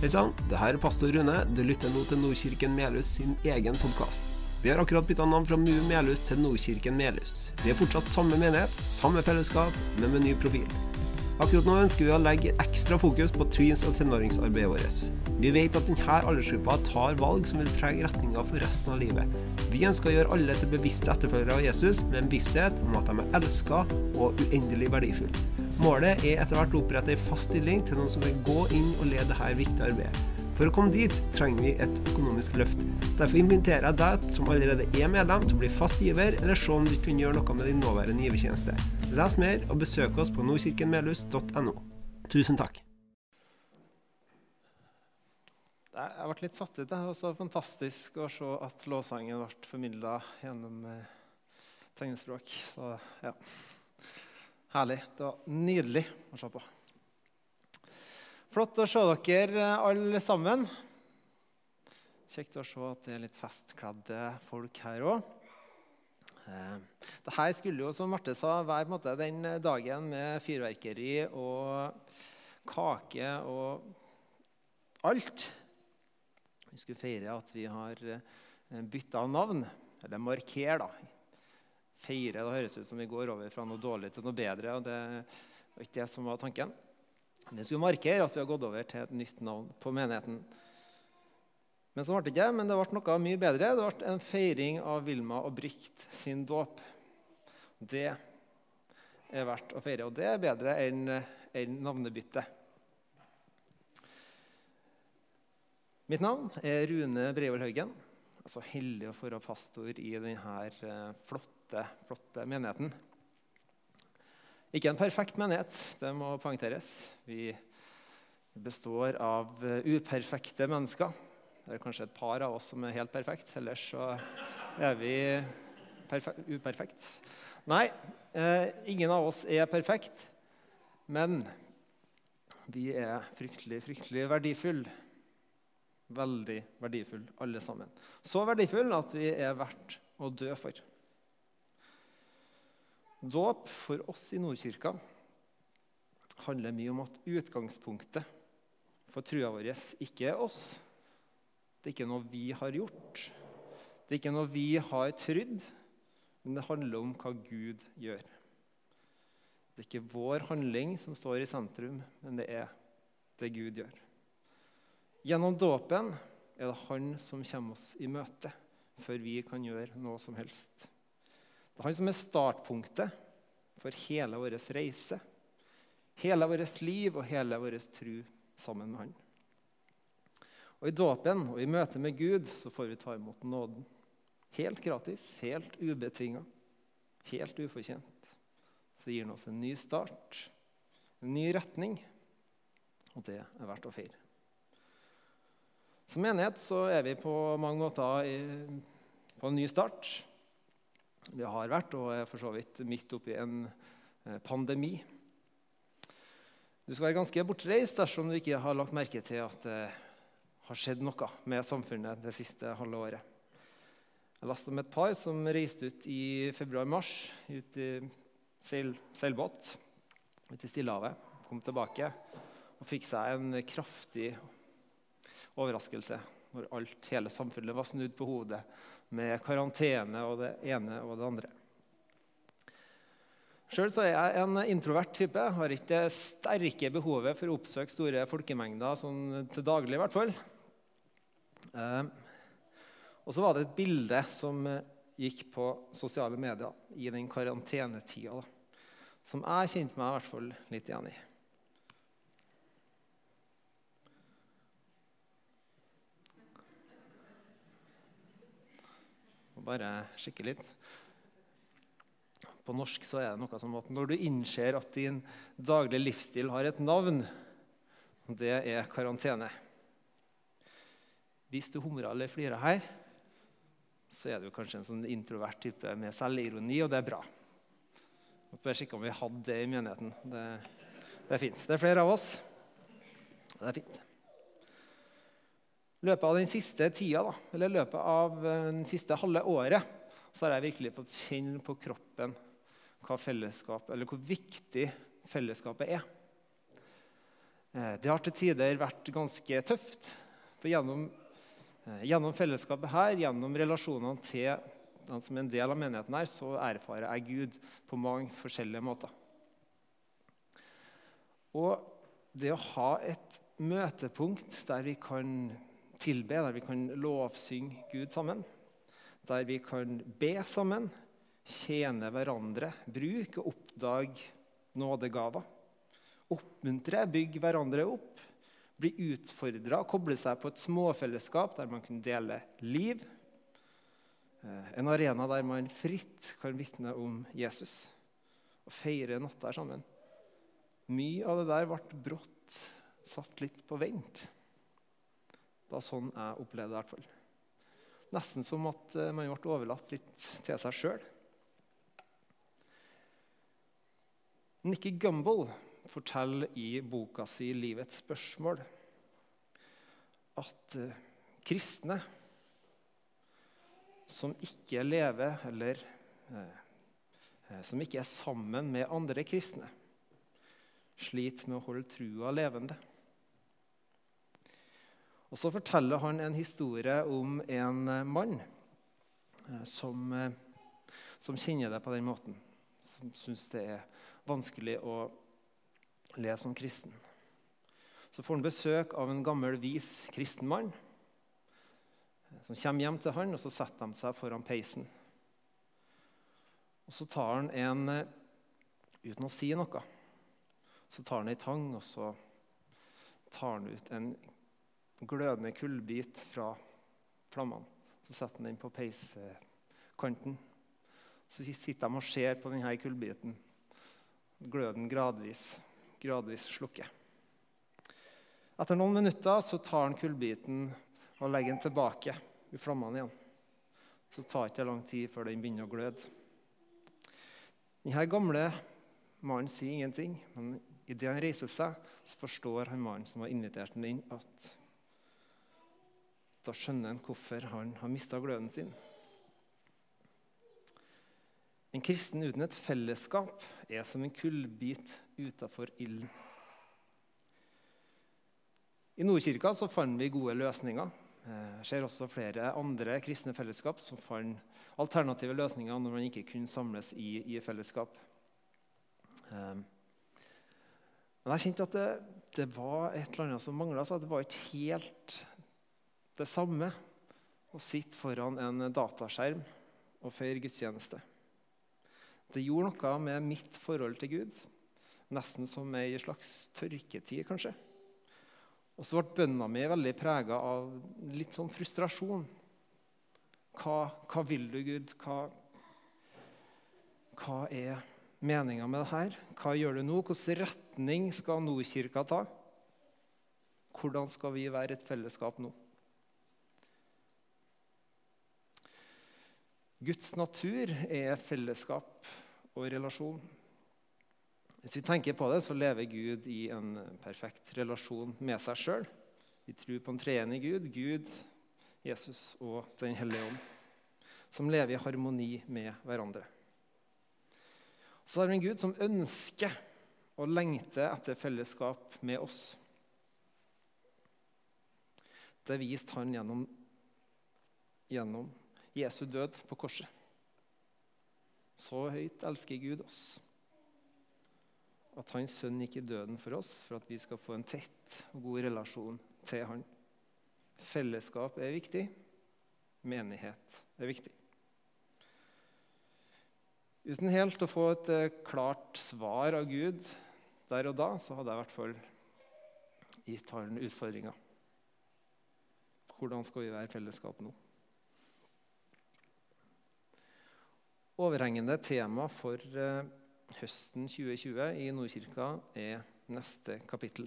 Hei sann, det her er pastor Rune. Du lytter nå til Nordkirken Melhus sin egen podkast. Vi har akkurat bytta navn fra MU Melhus til Nordkirken Melhus. Vi er fortsatt samme menighet, samme fellesskap, men med ny profil. Akkurat nå ønsker vi å legge ekstra fokus på tweens- og tenåringsarbeidet vårt. Vi vet at denne aldersgruppa tar valg som vil prege retninga for resten av livet. Vi ønsker å gjøre alle til bevisste etterfølgere av Jesus med en visshet om at de er elska og uendelig verdifulle. Målet er etter hvert å opprette en fast stilling til noen som vil gå inn og lede dette viktige arbeidet. For å komme dit trenger vi et økonomisk løft. Derfor inviterer jeg deg som allerede er medlem til å bli fast giver, eller se om du kan gjøre noe med din nåværende givertjeneste. Les mer og besøk oss på nordkirkenmelhus.no. Tusen takk. Jeg ble litt satt ut. Det var så fantastisk å se at låssangen ble formidla gjennom tegnspråk. tegnespråk. Så ja Herlig. Det var nydelig å se på. Flott å se dere alle sammen. Kjekt å se at det er litt festkledde folk her òg. Eh, Dette skulle jo, som Marte sa, være måte, den dagen med fyrverkeri og kake og alt. Vi skulle feire at vi har eh, bytta navn. Eller markere, da feire. Det høres ut som vi går over fra noe dårlig til noe bedre. og Det var ikke det som var tanken. Vi skulle markere at vi har gått over til et nytt navn på menigheten. Men så ble det ikke, men det ble noe mye bedre. Det ble en feiring av Vilma og Brikt sin dåp. Det er verdt å feire, og det er bedre enn en navnebytte. Mitt navn er Rune Breivoll Haugen. Er så heldig å få være pastor i denne eh, flotte flotte, menigheten. Ikke en perfekt menighet, det må poengteres. Vi består av eh, uperfekte mennesker. Det er kanskje et par av oss som er helt perfekte. Ellers så er vi uperfekt. Nei, eh, ingen av oss er perfekt. Men vi er fryktelig, fryktelig verdifulle. Veldig verdifulle, alle sammen. Så verdifulle at vi er verdt å dø for. Dåp for oss i Nordkirka handler mye om at utgangspunktet for trua vår ikke er oss. Det er ikke noe vi har gjort. Det er ikke noe vi har trodd, men det handler om hva Gud gjør. Det er ikke vår handling som står i sentrum, men det er det Gud gjør. Gjennom dåpen er det Han som kommer oss i møte før vi kan gjøre noe som helst. Det er han som er startpunktet for hele vår reise, hele vårt liv og hele vår tro sammen med han. Og I dåpen og i møte med Gud så får vi ta imot nåden. Helt gratis, helt ubetinga, helt ufortjent. Så gir han oss en ny start, en ny retning, og det er verdt å feire. Som menighet så er vi på mange måter i, på en ny start vi har vært, og er for så vidt midt oppi en eh, pandemi. Du skal være ganske bortreist dersom du ikke har lagt merke til at det har skjedd noe med samfunnet det siste halve året. Jeg leste om et par som reiste ut i februar-mars ut i seil, seilbåt ut i Stillehavet. Kom tilbake og fikk seg en kraftig overraskelse når alt, hele samfunnet var snudd på hodet med karantene og det ene og det andre. Sjøl er jeg en introvert type. Har ikke det sterke behovet for å oppsøke store folkemengder sånn til daglig. i hvert fall. Eh, og så var det et bilde som gikk på sosiale medier i den karantenetida, som jeg kjente meg i hvert fall litt igjen i. og bare sjekke litt. På norsk så er det noe som at når du innser at din daglige livsstil har et navn, det er karantene. Hvis du humrer eller flirer her, så er du kanskje en sånn introvert type med selvironi, og det er bra. Jeg må bare sjekke om vi hadde det i menigheten. Det, det er fint. Det er flere av oss. Det er fint løpet av den siste tida, da, eller løpet av eh, den siste halve året, så har jeg virkelig fått kjenne på kroppen hva fellesskap, eller hvor viktig fellesskapet er. Eh, det har til tider vært ganske tøft. For gjennom, eh, gjennom fellesskapet her, gjennom relasjonene til den som er en del av menigheten her, så erfarer jeg Gud på mange forskjellige måter. Og det å ha et møtepunkt der vi kan tilbe, der vi kan lovsynge Gud sammen, der vi kan be sammen, tjene hverandre, bruke og oppdage nådegaver, oppmuntre, bygge hverandre opp, bli utfordra, koble seg på et småfellesskap der man kan dele liv, Eh, en arena der man fritt kan vitne om Jesus og feire natta sammen. Mye av det der ble brått satt litt på vent. Var sånn jeg opplevde det. i hvert fall. Nesten som at eh, man ble overlatt litt til seg sjøl. Nikki Gumbel forteller i boka si 'Livets spørsmål' at eh, kristne som ikke lever eller eh, som ikke er sammen med andre kristne, sliter med å holde trua levende. Og Så forteller han en historie om en eh, mann eh, som, som kjenner det på den måten. Som syns det er vanskelig å leve som kristen. Så får han besøk av en gammel, vis kristen mann som kommer hjem til han, og så setter de seg foran peisen. Og Så tar han en eh, uten å si noe. Så tar han ei tang, og så tar han ut en glødende kullbit fra flammene. Så setter han den på peiskanten. Så sitter de og ser på denne kullbiten. Gløden gradvis, gradvis slukker. Etter noen minutter så tar han kullbiten og legger den tilbake i flammene igjen. Så tar det ikke lang tid før den begynner å gløde. Denne gamle mannen sier ingenting, men idet han reiser seg, så forstår han mannen som har invitert ham inn, at da skjønner en hvorfor han har mista gløden sin. En kristen uten et fellesskap er som en kullbit utafor ilden. I Nordkirka så fant vi gode løsninger Eh, jeg ser også flere andre kristne fellesskap som fant alternative løsninger når man ikke kunne samles i, i fellesskap. Eh, men jeg kjente at det, det var et eller annet som mangla. Det var ikke helt det samme å sitte foran en dataskjerm og feire gudstjeneste. Det gjorde noe med mitt forhold til Gud, nesten som ei slags tørketid, kanskje. Og så ble bønna mi veldig prega av litt sånn frustrasjon. Hva, hva vil du, Gud? Hva, hva er meninga med det her? Hva gjør du nå? Hvilken retning skal Nordkirka ta? Hvordan skal vi være et fellesskap nå? Guds natur er fellesskap og relasjon. Hvis vi tenker på det, så lever Gud i en perfekt relasjon med seg sjøl. Vi tror på en treenig Gud, Gud, Jesus og Den hellige ånd, som lever i harmoni med hverandre. Så har vi en Gud som ønsker og lengter etter fellesskap med oss. Det viste han gjennom, gjennom Jesu død på korset. Så høyt elsker Gud oss at hans sønn gikk i døden for oss, for at vi skal få en tett og god relasjon til han. Fellesskap er viktig. Menighet er viktig. Uten helt å få et eh, klart svar av Gud der og da, så hadde jeg i hvert fall gitt han utfordringa. Hvordan skal vi være fellesskap nå? Overhengende tema for eh, høsten 2020 i Nordkirka er neste kapittel.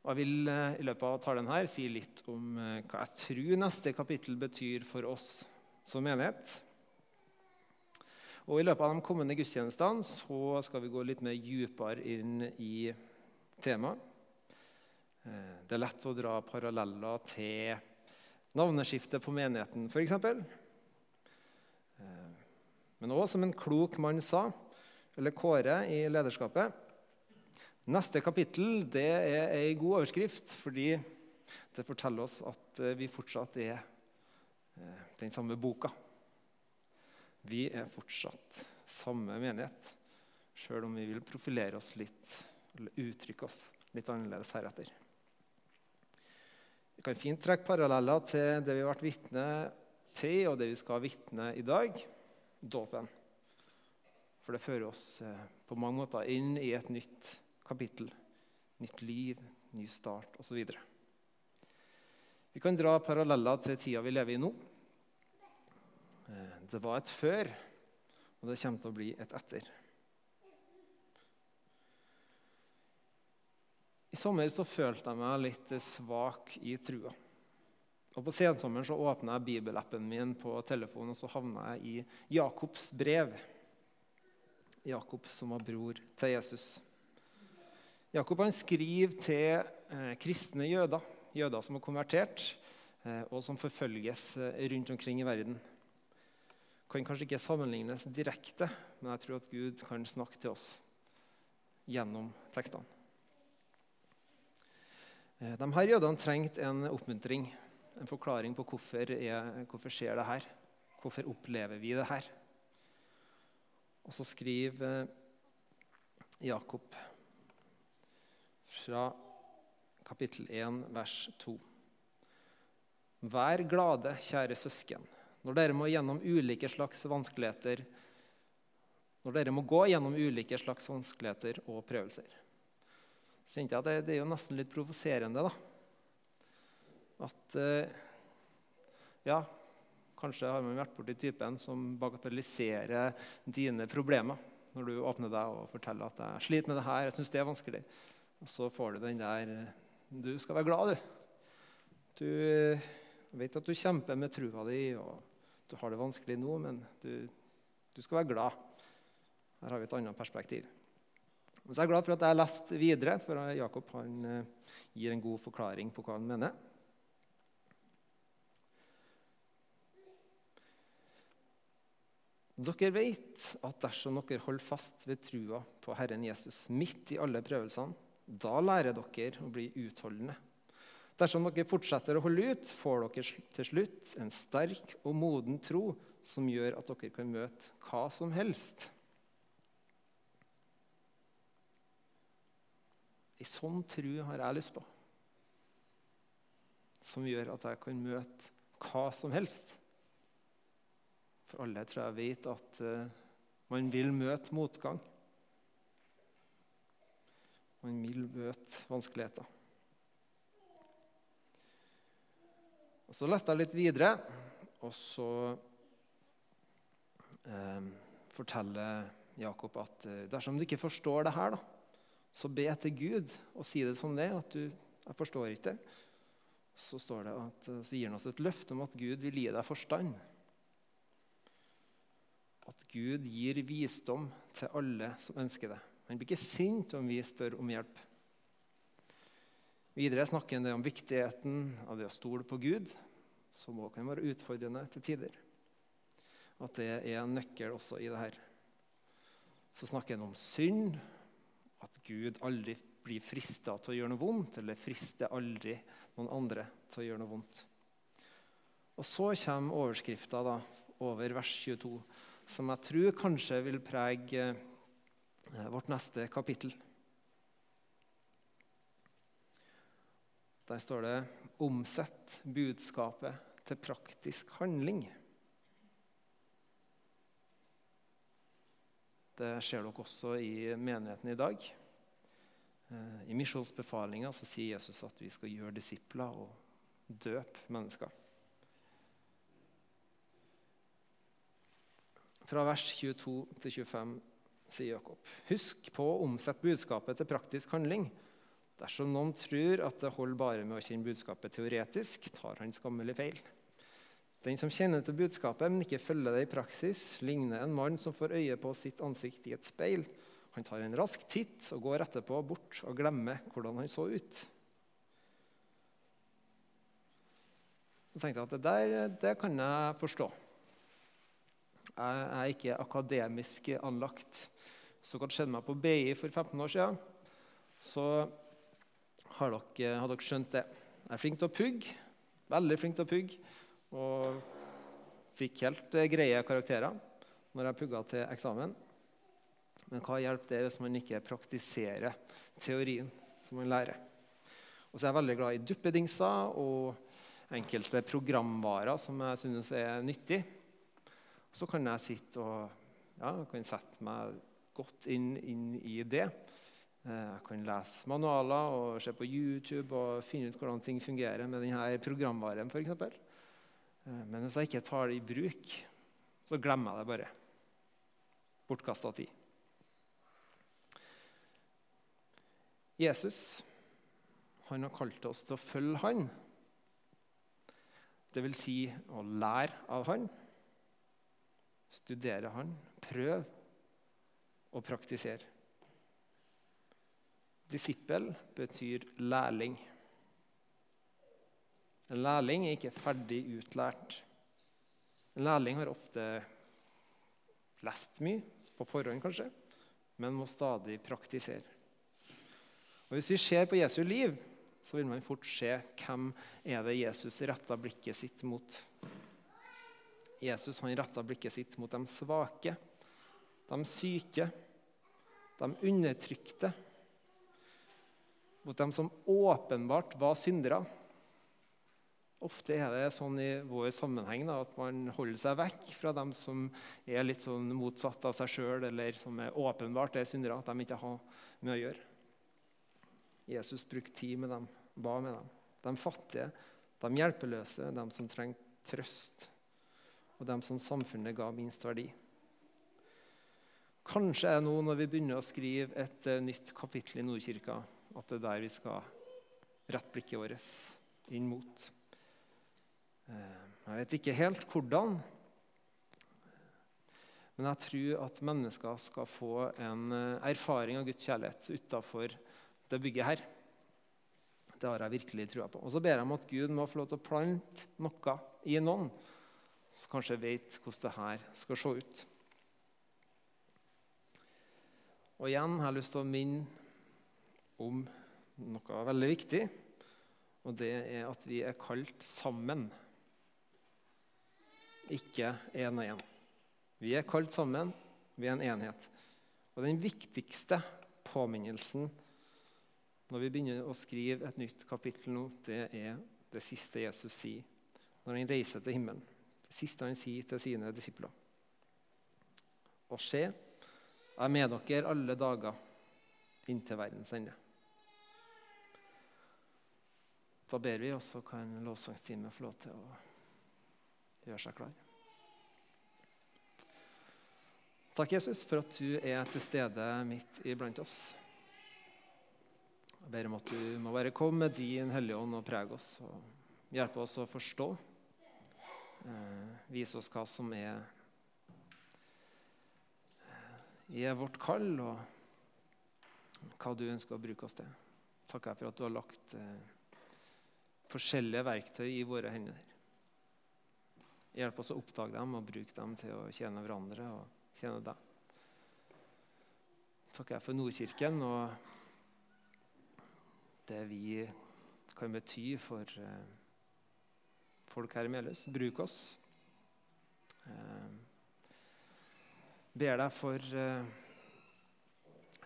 Jeg vil eh, i løpet av talen her si litt om eh, hva jeg tror neste kapittel betyr for oss som menighet. Og I løpet av de kommende gudstjenestene så skal vi gå litt mer dypere inn i temaet. Det er lett å dra paralleller til navneskiftet på menigheten, f.eks. Men òg som en klok mann sa, eller Kåre i lederskapet Neste kapittel det er ei god overskrift, fordi det forteller oss at eh, vi fortsatt er eh, den samme boka. Vi er fortsatt samme menighet, sjøl om vi vil profilere oss litt, eller uttrykke oss litt annerledes heretter. Vi kan fint trekke paralleller til det vi har vært vitne til, og det vi skal vitne i dag dåpen. For det fører oss eh, på mange måter inn i et nytt kapittel. Nytt liv, ny start osv. Vi kan dra paralleller til tida vi lever i nå. Eh, det var et før, og det kommer til å bli et etter. I sommer så følte jeg meg litt svak i trua. Og På sensommeren så åpna jeg bibelappen min på telefonen, og så havna jeg i Jakobs brev. Jakob som var bror til Jesus. Jakob han skriver til eh, kristne jøder, jøder som har konvertert, eh, og som forfølges eh, rundt omkring i verden. Kan kanskje ikke sammenlignes direkte, men jeg tror at Gud kan snakke til oss gjennom tekstene. Eh, de her jødene trengte en oppmuntring en forklaring på hvorfor, er, hvorfor skjer det her. Hvorfor opplever vi det her? Og så skriver Jakob fra kapittel 1, vers 2. Vær glade, kjære søsken, når dere må gjennom ulike slags vanskeligheter når dere må gå gjennom ulike slags vanskeligheter og prøvelser. Så kjente jeg at det, det er jo nesten litt provoserende, da at eh, ja, kanskje har man vært borti typen som bagatelliserer dine problemer når du åpner deg og forteller at 'jeg sliter med det her, jeg syns det er vanskelig'. Og så får du den der 'Du skal være glad, du'. Du vet at du kjemper med trua di, og du har det vanskelig nå, men du, du skal være glad. Her har vi et annet perspektiv. så jeg er glad for at jeg har lest videre, for Jakob eh, gir en god forklaring på hva han mener. Dere vet at dersom dere holder fast ved trua på Herren Jesus midt i alle prøvelsene, da lærer dere å bli utholdende. Dersom dere fortsetter å holde ut, får dere til slutt en sterk og moden tro som gjør at dere kan møte hva som helst. Ei sånn tro har jeg lyst på, som gjør at jeg kan møte hva som helst. For alle tror jeg vet at uh, man vil møte motgang. Man vil møte vanskeligheter. Og Så leste jeg litt videre, og så eh, forteller Jakob at eh, dersom du ikke forstår det her, da, så be til Gud og si det som det. At du jeg forstår ikke det. Så, står det at, så gir han oss et løfte om at Gud vil gi deg forstand Gud gir visdom til alle som ønsker det. Han blir ikke sint om vi spør om hjelp. Videre snakker han om viktigheten av det å stole på Gud, som også kan være utfordrende til tider. At det er en nøkkel også i det her. Så snakker han om synd, at Gud aldri blir frista til å gjøre noe vondt, eller frister aldri noen andre til å gjøre noe vondt. Og så kommer overskrifta over vers 22 som jeg tror kanskje vil prege eh, vårt neste kapittel. Der står det 'Omsett budskapet til praktisk handling'. Det ser dere også i menigheten i dag. Eh, I misjonsbefalinga sier Jesus at vi skal gjøre disipler og døpe mennesker. Fra vers 22 til 25 sier Jakob. Husk på å omsette budskapet til praktisk handling. Dersom noen tror at det holder bare med å kjenne budskapet teoretisk, tar han skammelig feil. Den som kjenner til budskapet, men ikke følger det i praksis, ligner en mann som får øye på sitt ansikt i et speil. Han tar en rask titt og går etterpå bort og glemmer hvordan han så ut. Så tenkte jeg at det der det kan jeg forstå. Jeg er ikke akademisk anlagt. Så hva skjedde meg på BI for 15 år siden? så har dere, har dere skjønt det. Jeg er flink til å pugge. Veldig flink til å pugge. Og fikk helt eh, greie karakterer når jeg pugga til eksamen. Men hva hjelper det hvis man ikke praktiserer teorien som man lærer? Og så er jeg veldig glad i duppedingser og enkelte programvarer som jeg synes er nyttig. Så kan jeg sitte og ja, kan sette meg godt inn, inn i det. Eh, jeg kan lese manualer og se på YouTube og finne ut hvordan ting fungerer med denne programvaren. Eksempel. Eh, Men hvis jeg ikke tar det i bruk, så glemmer jeg det bare. Bortkasta tid. Jesus han har kalt oss til å følge han. Det vil si å lære av han, studere han, prøve og praktisere. Disippel betyr lærling. En lærling er ikke ferdig utlært. En lærling har ofte lest mye, på forhånd kanskje, men må stadig praktisere. Og Hvis vi ser på Jesu liv, så vil man fort se hvem er det Jesus retta blikket sitt mot. Jesus han retta blikket sitt mot de svake, de syke, de undertrykte. Mot dem som åpenbart var syndere. Ofte er det sånn i vår sammenheng da, at man holder seg vekk fra dem som er litt sånn motsatt av seg sjøl, eller som er åpenbart er syndere, at de ikke har med å gjøre. Jesus brukte tid med dem, ba med dem. De fattige, de hjelpeløse, de som trenger trøst, og dem som samfunnet ga minst verdi. Kanskje er det nå når vi begynner å skrive et uh, nytt kapittel i Nordkirka, at det er der vi skal rette blikket vårt inn mot. Uh, jeg vet ikke helt hvordan, men jeg tror at mennesker skal få en uh, erfaring av Guds kjærlighet utafor det bygget her. Det har jeg virkelig trua på. Og så ber jeg om at Gud må få lov til å plante noe i noen kanskje vet hvordan det her skal se ut. Og igjen har jeg lyst til å minne om noe veldig viktig. Og det er at vi er kalt sammen, ikke én og én. Vi er kalt sammen, vi er en enhet. Og den viktigste påminnelsen når vi begynner å skrive et nytt kapittel nå, det er det siste Jesus sier når han reiser til himmelen. Siste han sier til sine disipler. Og se, jeg er med dere alle dager inntil verdens ende. Da ber vi, og så kan lovsangsteamet få lov til å gjøre seg klar. Takk, Jesus, for at du er til stede midt iblant oss. Jeg ber om at du må bare komme med din Hellige Ånd og prege oss og hjelpe oss å forstå. Eh, vise oss hva som er, eh, er vårt kall, og hva du ønsker å bruke oss til. Takker jeg for at du har lagt eh, forskjellige verktøy i våre hender. Hjelp oss å oppdage dem og bruke dem til å tjene hverandre og tjene deg. Takker jeg for Nordkirken og det vi kan bety for folk her i Meløs. Bruk oss. Eh, ber deg for eh,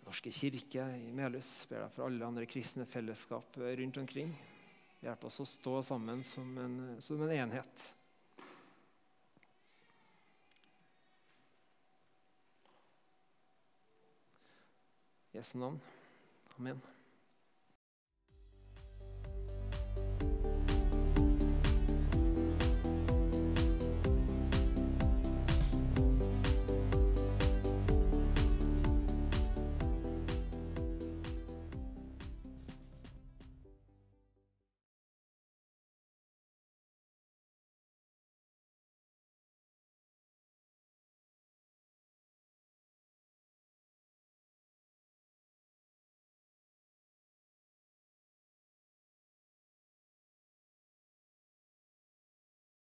Norske kirke i Melhus. Ber deg for alle andre kristne fellesskap rundt omkring. Hjelp oss å stå sammen som en, som en enhet. Jesu navn. Amen.